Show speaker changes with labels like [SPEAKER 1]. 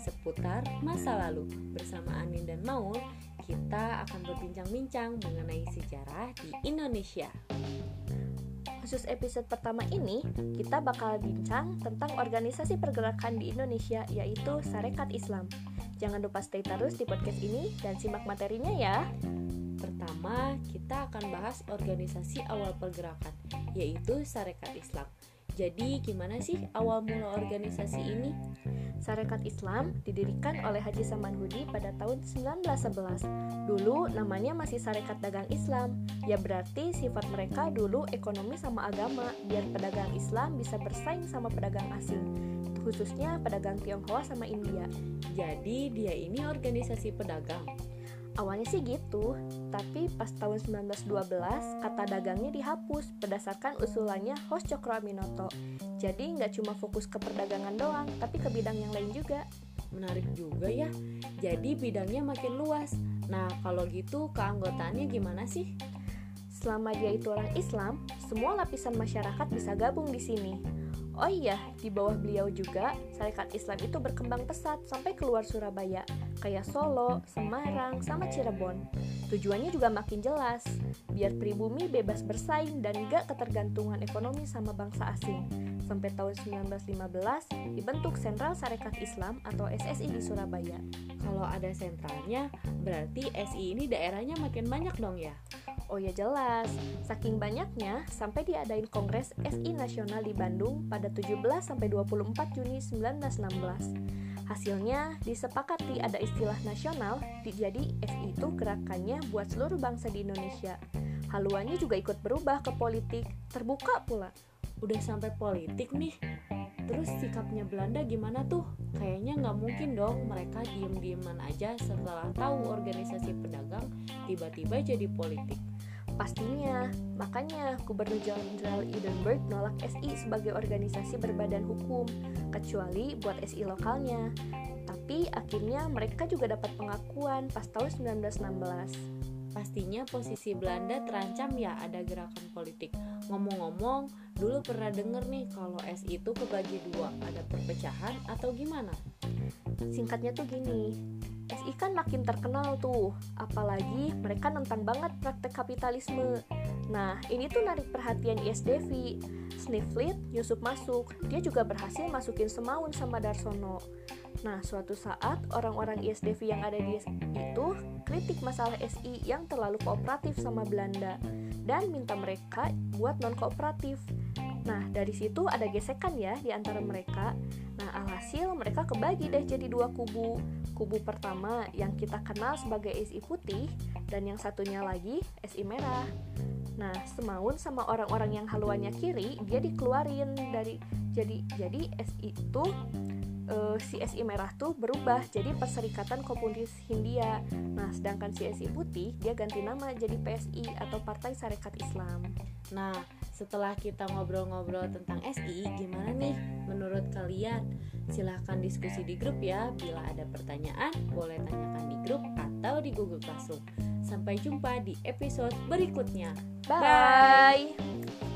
[SPEAKER 1] seputar masa lalu. Bersama Anin dan Maul, kita akan berbincang-bincang mengenai sejarah di Indonesia.
[SPEAKER 2] Khusus episode pertama ini, kita bakal bincang tentang organisasi pergerakan di Indonesia yaitu Sarekat Islam. Jangan lupa stay terus di podcast ini dan simak materinya ya.
[SPEAKER 1] Pertama, kita akan bahas organisasi awal pergerakan, yaitu Sarekat Islam. Jadi, gimana sih awal mula organisasi ini?
[SPEAKER 2] Sarekat Islam didirikan oleh Haji Samanhudi pada tahun 1911. Dulu namanya masih Sarekat Dagang Islam. Ya berarti sifat mereka dulu ekonomi sama agama, biar pedagang Islam bisa bersaing sama pedagang asing khususnya pedagang Tionghoa sama India.
[SPEAKER 1] Jadi dia ini organisasi pedagang.
[SPEAKER 2] Awalnya sih gitu, tapi pas tahun 1912 kata dagangnya dihapus berdasarkan usulannya Hos Cokro Aminoto. Jadi nggak cuma fokus ke perdagangan doang, tapi ke bidang yang lain juga.
[SPEAKER 1] Menarik juga ya, jadi bidangnya makin luas. Nah kalau gitu keanggotaannya gimana sih?
[SPEAKER 2] Selama dia itu orang Islam, semua lapisan masyarakat bisa gabung di sini. Oh iya, di bawah beliau juga, Sarekat Islam itu berkembang pesat sampai keluar Surabaya, kayak Solo, Semarang, sama Cirebon. Tujuannya juga makin jelas, biar pribumi bebas bersaing dan gak ketergantungan ekonomi sama bangsa asing. Sampai tahun 1915, dibentuk Sentral Sarekat Islam atau SSI di Surabaya.
[SPEAKER 1] Kalau ada sentralnya, berarti SI ini daerahnya makin banyak dong ya?
[SPEAKER 2] Oh ya jelas, saking banyaknya sampai diadain Kongres SI Nasional di Bandung pada 17 sampai 24 Juni 1916. Hasilnya disepakati ada istilah nasional, jadi SI itu gerakannya buat seluruh bangsa di Indonesia. Haluannya juga ikut berubah ke politik, terbuka pula.
[SPEAKER 1] Udah sampai politik nih, Terus sikapnya Belanda gimana tuh? Kayaknya nggak mungkin dong mereka diem-dieman aja setelah tahu organisasi pedagang tiba-tiba jadi politik.
[SPEAKER 2] Pastinya, makanya Gubernur Jenderal Edinburgh nolak SI sebagai organisasi berbadan hukum, kecuali buat SI lokalnya. Tapi akhirnya mereka juga dapat pengakuan pas tahun 1916.
[SPEAKER 1] Pastinya posisi Belanda terancam ya ada gerakan politik. Ngomong-ngomong, dulu pernah denger nih kalau SI itu kebagi dua, ada perpecahan atau gimana?
[SPEAKER 2] Singkatnya tuh gini, SI kan makin terkenal tuh, apalagi mereka nentang banget praktek kapitalisme. Nah, ini tuh narik perhatian ISDV. Sniflit Yusuf masuk, dia juga berhasil masukin Semaun sama Darsono. Nah, suatu saat orang-orang ISDV yang ada di itu kritik masalah SI yang terlalu kooperatif sama Belanda dan minta mereka buat non-kooperatif. Nah, dari situ ada gesekan ya di antara mereka. Nah, alhasil mereka kebagi deh jadi dua kubu kubu pertama yang kita kenal sebagai SI putih dan yang satunya lagi SI merah. Nah, Semaun sama orang-orang yang haluannya kiri dia dikeluarin dari jadi jadi SI itu si SI merah tuh berubah jadi Perserikatan Komunis Hindia. Nah, sedangkan si SI putih dia ganti nama jadi PSI atau Partai Sarekat Islam.
[SPEAKER 1] Nah, setelah kita ngobrol-ngobrol tentang SI, gimana nih menurut kalian? Silahkan diskusi di grup ya. Bila ada pertanyaan, boleh tanyakan di grup atau di Google Classroom. Sampai jumpa di episode berikutnya.
[SPEAKER 2] Bye. Bye.